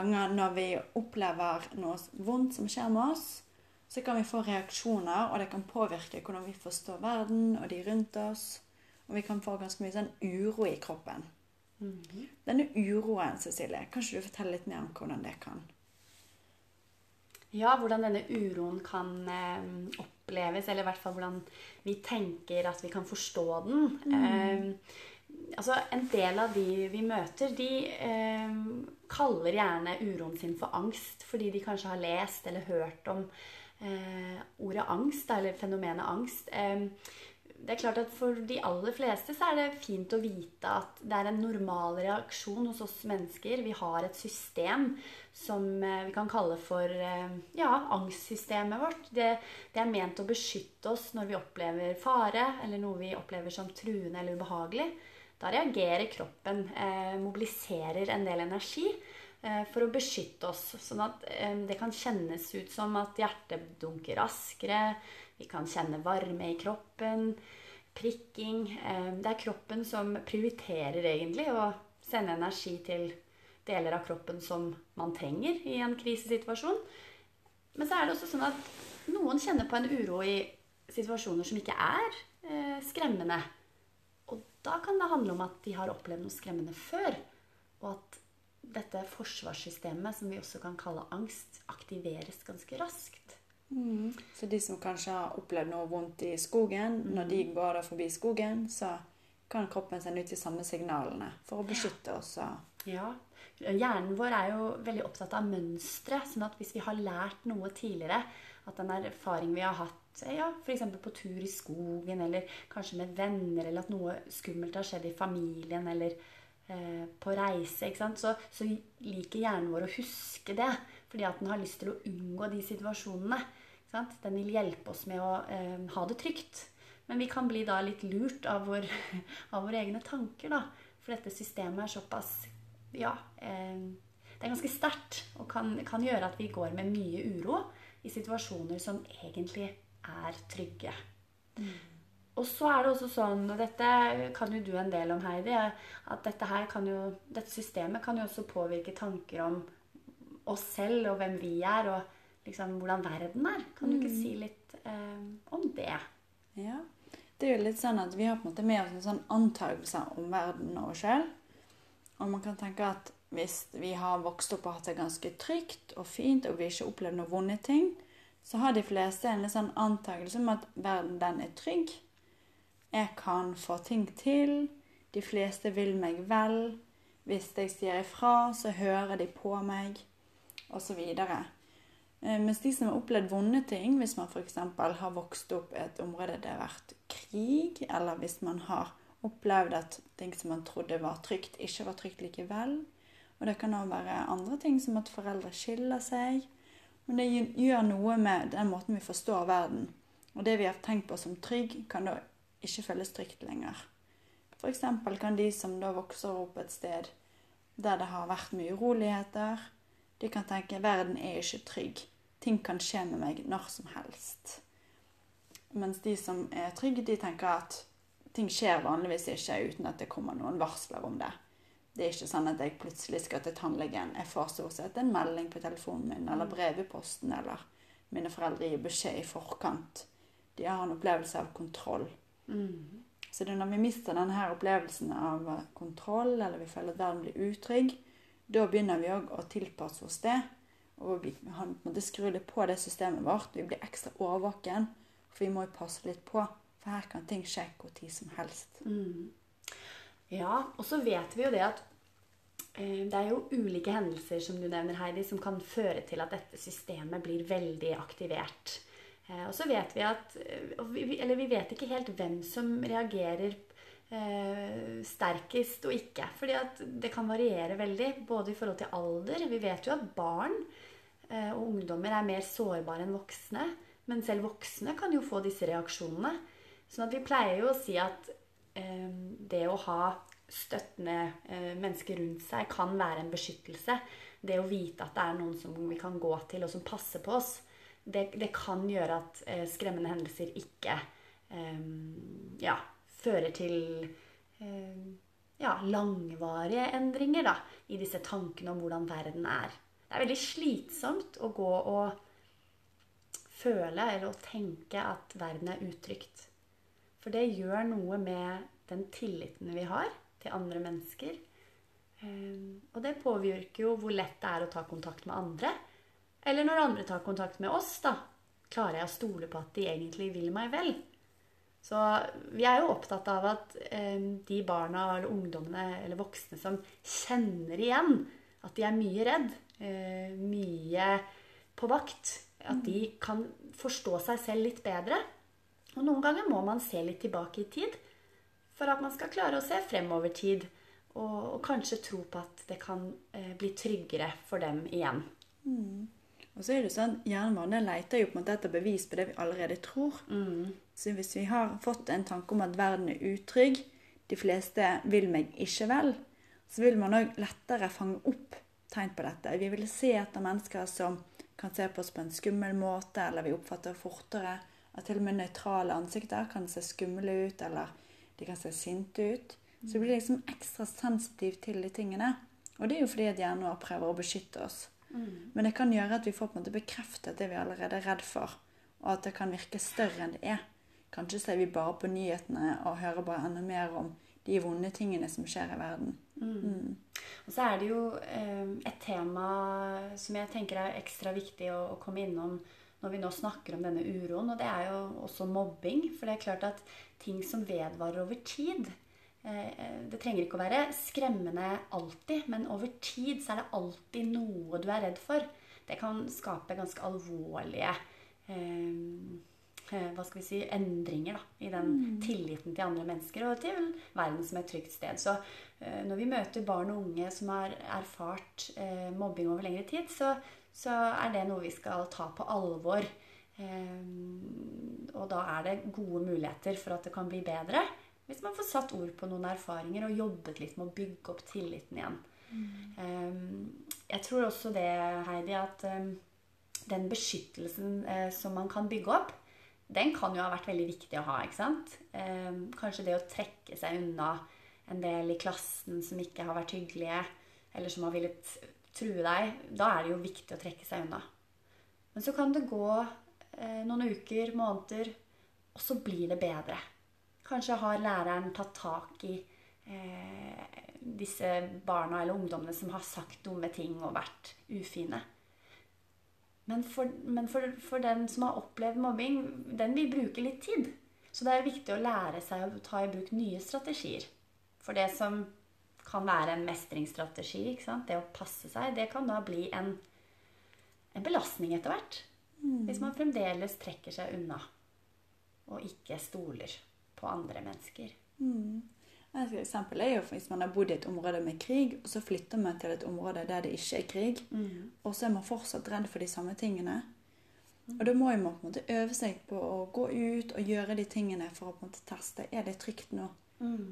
Ganger når vi opplever noe vondt som skjer med oss, så kan vi få reaksjoner, og det kan påvirke hvordan vi forstår verden og de rundt oss. Og vi kan få ganske mye sånn uro i kroppen. Denne uroen, Cecilie, kan du fortelle litt mer om hvordan det kan? Ja, hvordan denne uroen kan eh, oppleves, eller i hvert fall hvordan vi tenker at vi kan forstå den. Eh, altså, en del av de vi møter, de eh, kaller gjerne uroen sin for angst, fordi de kanskje har lest eller hørt om eh, ordet angst, eller fenomenet angst. Eh, det er klart at For de aller fleste så er det fint å vite at det er en normal reaksjon hos oss mennesker. Vi har et system som eh, vi kan kalle for eh, ja, angstsystemet vårt. Det, det, er ment å beskytte oss når vi opplever fare eller noe vi opplever som truende eller ubehagelig. Da reagerer kroppen, eh, mobiliserer en del energi eh, for å beskytte oss. Sånn at eh, det kan kjennes ut som at hjertet dunker raskere. Vi kan kjenne varme i kroppen, prikking. Det er kroppen som prioriterer egentlig å sende energi til deler av kroppen som man trenger i en krisesituasjon. Men så er det også sånn at noen kjenner på en uro i situasjoner som ikke er skremmende. Da kan det handle om at de har opplevd noe skremmende før. Og at dette forsvarssystemet, som vi også kan kalle angst, aktiveres ganske raskt. Mm. Så de som kanskje har opplevd noe vondt i skogen, når de går der forbi skogen, så kan kroppen sende ut de samme signalene for å beskytte oss. Ja. Hjernen vår er jo veldig opptatt av mønstre. sånn at hvis vi har lært noe tidligere, at den erfaring vi har hatt ja, f.eks. på tur i skogen, eller kanskje med venner, eller at noe skummelt har skjedd i familien, eller eh, på reise, så, så, liker hjernen vår å huske det. Fordi at den har lyst til å unngå de situasjonene. Den vil hjelpe oss med å eh, ha det trygt. Men vi kan bli da litt lurt av, vår, av våre egne tanker, da. For dette systemet er såpass Ja. Eh, det er ganske sterkt og kan, kan, gjøre at vi går med mye uro i situasjoner som egentlig er trygge. Mm. Og så er det også sånn, og dette kan jo du en del om, Heidi, at dette, jo, dette systemet kan jo også påvirke tanker om oss selv og hvem vi er. og liksom, hvordan verden er. Kan du ikke mm. si litt eh, om det? Ja. Det er jo litt sånn at Vi har på en måte med oss en sånn antakelse om verden og oss sjøl. Og man kan tenke at hvis vi har vokst opp og hatt det ganske trygt og fint, og vi ikke opplevd noen vonde ting, så har de fleste en litt sånn antakelse om at verden den er trygg. Jeg kan få ting til. De fleste vil meg vel. Hvis jeg sier ifra, så hører de på meg, osv. Eh, mens de som har opplevd vonde ting, hvis man f.eks. har vokst opp i et område det har vært krig, eller hvis man har opplevd at ting som man trodde var trygt, ikke var trygt likevel. Og det kan òg være andre ting, som at foreldre skiller seg. Men det gjør noe med den måten vi forstår verden. Og det vi har tenkt på som trygg, kan da ikke føles trygt lenger. F.eks. kan de som da vokser opp et sted der det har vært mye uroligheter, de kan tenke verden er ikke trygg. Ting kan skje med meg når som helst. Mens de som er trygge, de tenker at ting skjer vanligvis ikke uten at det kommer noen varsler om det. Det er ikke sånn at jeg plutselig skal til tannlegen. Jeg får stort sett en melding på telefonen min eller mm. brev i posten, eller mine foreldre gir beskjed i forkant. De har en opplevelse av kontroll. Mm. Så det er når vi mister denne opplevelsen av kontroll, eller vi føler at verden blir utrygg, da begynner vi òg å tilpasse oss det. Og vi måtte skru litt på det systemet vårt. Vi blir ekstra årvåken, for vi må jo passe litt på. For her kan ting skje hvor tid som helst. Mm. Ja, og så vet vi jo det at eh, det er jo ulike hendelser som du nevner, Heidi, som kan føre til at dette systemet blir veldig aktivert. Eh, og så vet vi at eh, Eller vi vet ikke helt hvem som reagerer eh, sterkest og ikke. Fordi at det kan variere veldig, både i forhold til alder. Vi vet jo at barn eh, og ungdommer er mer sårbare enn voksne. Men selv voksne kan jo få disse reaksjonene. Sånn at vi pleier jo å si at eh, det å ha støttende eh, mennesker rundt seg kan være en beskyttelse. Det å vite at det er noen som vi kan gå til, og som passer på oss, det, det kan gjøre at eh, skremmende hendelser ikke eh, ja, fører til eh, ja, langvarige endringer da, i disse tankene om hvordan verden er. Det er veldig slitsomt å gå og føle eller å tenke at verden er utrygt. For det gjør noe med den tilliten vi har til andre mennesker. Ehm, og det påvirker jo hvor lett det er å ta kontakt med andre. Eller når andre tar kontakt med oss, da. Klarer jeg å stole på at de egentlig vil meg vel? Så vi er jo opptatt av at eh, de barna eller ungdommene eller voksne som kjenner igjen at de er mye redd, eh, mye på vakt, at de kan forstå seg selv litt bedre. Og noen ganger må man se litt tilbake i tid for at man skal klare å se fremover tid. Og, og kanskje tro på at det kan eh, bli tryggere for dem igjen. Mm. Og så er det sånn, Hjernen leter jo på en måte etter bevis på det vi allerede tror. Mm. Så hvis vi har fått en tanke om at verden er utrygg, de fleste vil meg ikke vel, så vil man òg lettere fange opp tegn på dette. Vi vil se etter mennesker som kan se på oss på en skummel måte, eller vi oppfatter fortere at til og med nøytrale ansikter kan se skumle ut, eller de kan se sinte ut. Så blir liksom ekstra sensitivt til de tingene. Og det er jo fordi at hjernen vår prøver å beskytte oss. Mm. Men det kan gjøre at vi får på en måte bekreftet det vi allerede er redd for, og at det kan virke større enn det er. Kanskje ser vi bare på nyhetene og hører bare enda mer om de vonde tingene som skjer i verden. Mm. Og så er det jo eh, et tema som jeg tenker er ekstra viktig å, å komme innom når vi nå snakker om denne uroen, og det er jo også mobbing. For det er klart at ting som vedvarer over tid eh, Det trenger ikke å være skremmende alltid, men over tid så er det alltid noe du er redd for. Det kan skape ganske alvorlige eh, eh, hva skal vi si, endringer da, i den tilliten til andre mennesker og til verden som et trygt sted. Så når vi møter barn og unge som har erfart mobbing over lengre tid, så, så er det noe vi skal ta på alvor. Eh, og da er det gode muligheter for at det kan bli bedre hvis man får satt ord på noen erfaringer og jobbet litt med å bygge opp tilliten igjen. Mm. jeg tror også det, Heidi, at eh, den beskyttelsen eh, som man kan bygge opp, den kan jo ha vært veldig viktig å ha. ikke sant? Kanskje det å trekke seg unna en del i klassen som ikke har vært hyggelige, eller som har villet true deg. Da er det jo viktig å trekke seg unna. Men så kan det gå eh, noen uker, måneder, og så blir det bedre. Kanskje har læreren tatt tak i eh, disse barna eller ungdommene som har sagt dumme ting og vært ufine. Men, for, men for, for, den som har opplevd mobbing, den vil bruke litt tid. Så det er viktig å lære seg å ta i bruk nye strategier. For det som kan være en mestringsstrategi, det å passe seg, det kan da bli en, en belastning etter hvert. Mm. Hvis man fremdeles trekker seg unna og ikke stoler på andre mennesker. Mm. Et eksempel er jo hvis man har bodd i et område med krig, og så flytter man til et område der det ikke er krig, Mm. og så er man fortsatt redd for de samme tingene. Og da må man på en måte øve seg på å gå ut og gjøre de tingene for å på en måte teste er det trygt nå. Mm.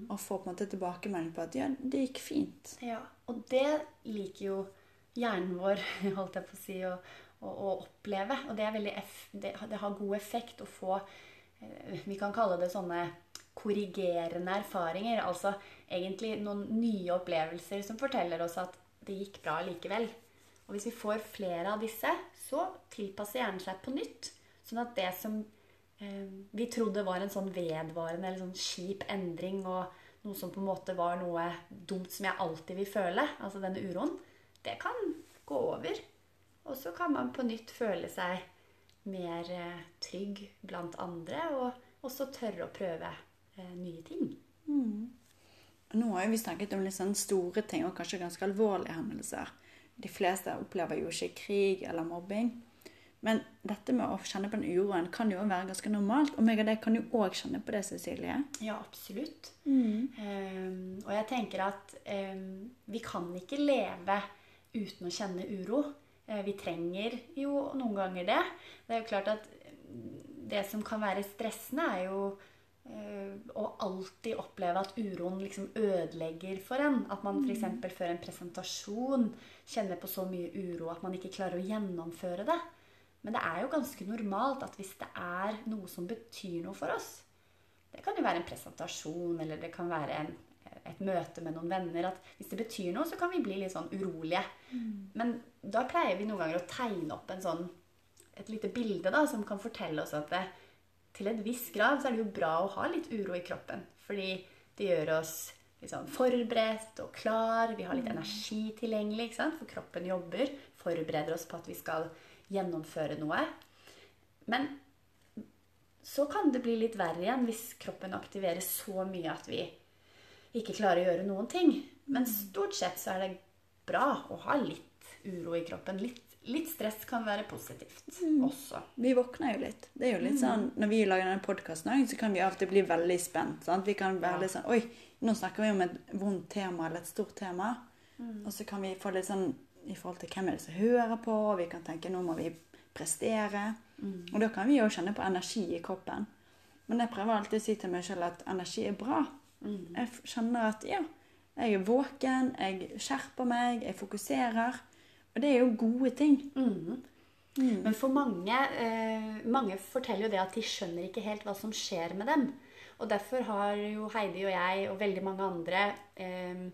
Og få på en måte tilbakemelding på at ja, det gikk fint. Ja, og det liker jo hjernen vår, holdt jeg på å si, å, å, å oppleve. Og det, er eff, det, det har god effekt å få eh, Vi kan kalle det sånne korrigerende erfaringer. Altså egentlig noen nye opplevelser som forteller oss at det gikk bra likevel. Og hvis vi får flere av disse, så tilpasser hjernen seg på nytt. Sånn at det som vi trodde var en sånn vedvarende eller sånn kjip endring, og noe som på en måte var noe dumt som jeg alltid vil føle, altså denne uroen, det kan gå over. Og så kan man på nytt føle seg mer eh, trygg blant andre, og også tørre å prøve eh, nye ting. Mm. nå har vi snakket om litt sånn store ting og kanskje ganske alvorlige hendelser. De fleste opplever jo ikke krig eller mobbing. Men dette med å kjenne på den uroen kan jo være ganske normalt. Og meg og deg kan jo òg kjenne på det, Cecilie. Ja, absolutt. Um, og jeg tenker at um, vi kan ikke leve uten å kjenne uro. Uh, vi trenger jo noen ganger det. Det er jo klart at det som kan være stressende, er jo uh, å alltid oppleve at uroen liksom ødelegger for en. At man f.eks. før en presentasjon kjenner på så mye uro at man ikke klarer å gjennomføre det. Men det er jo ganske normalt at hvis det er noe som betyr noe for oss Det kan jo være en presentasjon, eller det kan være en, et møte med noen venner. at Hvis det betyr noe, så kan vi bli litt sånn urolige. Mm. Men da pleier vi noen ganger å tegne opp en sånn, et lite bilde da, som kan fortelle oss at det, til en viss grad så er det jo bra å ha litt uro i kroppen. Fordi det gjør oss litt sånn forberedt og klar. Vi har litt mm. energi tilgjengelig, for kroppen jobber. Forbereder oss på at vi skal gjennomføre noe. Men så kan det bli litt verre igjen hvis kroppen aktiveres så mye at vi ikke klarer å gjøre noen ting. Men stort sett så er det bra å ha litt uro i kroppen. Litt, litt stress kan være positivt mm. også. Vi våkner jo litt. Det er jo litt mm. sånn, Når vi lager denne podkasten, så kan vi av og til bli veldig spent. Sant? Vi kan være ja. litt sånn Oi, nå snakker vi om et vondt tema eller et stort tema. Mm. Og så kan vi få litt sånn i forhold til hvem er det som hører på. og Vi kan tenke nå må vi prestere. Mm. Og da kan vi jo kjenne på energi i kroppen. Men jeg prøver alltid å si til meg selv at energi er bra. Mm. Jeg kjenner at ja, jeg er våken, jeg skjerper meg, jeg fokuserer. Og det er jo gode ting. Mm. Mm. Men for mange eh, Mange forteller jo det at de skjønner ikke helt hva som skjer med dem. Og derfor har jo Heidi og jeg og veldig mange andre eh,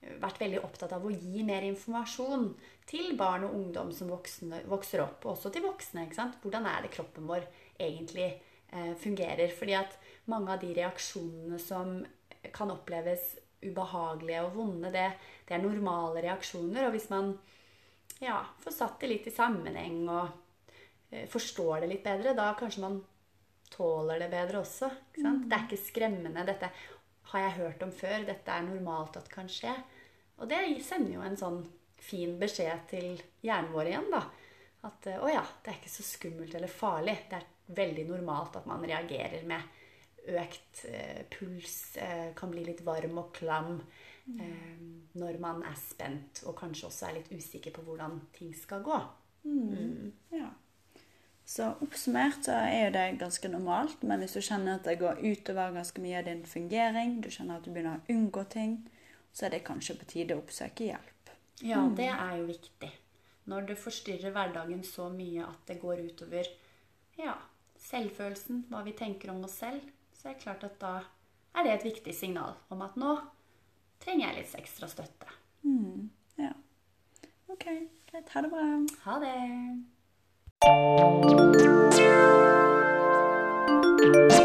vært veldig opptatt av å gi mer informasjon til barn og ungdom som voksne, vokser opp, og også til voksne. ikke sant? Hvordan er det kroppen vår egentlig eh, fungerer? Fordi at mange av de reaksjonene som kan oppleves ubehagelige og vonde, det, det er normale reaksjoner. Og hvis man ja, får satt det litt i sammenheng og eh, forstår det litt bedre, da kanskje man tåler det bedre også. ikke? Mm. Det er ikke skremmende. Dette har jeg hørt om før. Dette er normalt at kan skje. Og det sender jo en sånn fin beskjed til hjernen vår igjen, da. At å ja, det er ikke så skummelt eller farlig. Det er veldig normalt at man reagerer med økt eh, puls, eh, kan bli litt varm og klam mm. eh, når man er spent og kanskje også er litt usikker på hvordan ting skal gå. Mm. Mm. Ja. Så oppsummert så er jo det ganske normalt, men hvis du kjenner at det går utover ganske mye av din fungering, du kjenner at du begynner å unngå ting, så er det kanskje på tide å oppsøke hjelp. Ja, mm. det er jo viktig. Når det forstyrrer hverdagen så mye at det går utover ja, selvfølelsen, hva vi tenker om oss selv, så er det klart at da er det et viktig signal om at nå trenger jeg litt ekstra støtte. Mm, ja. Ok, greit. Ha det bra. Ha det. Thank you.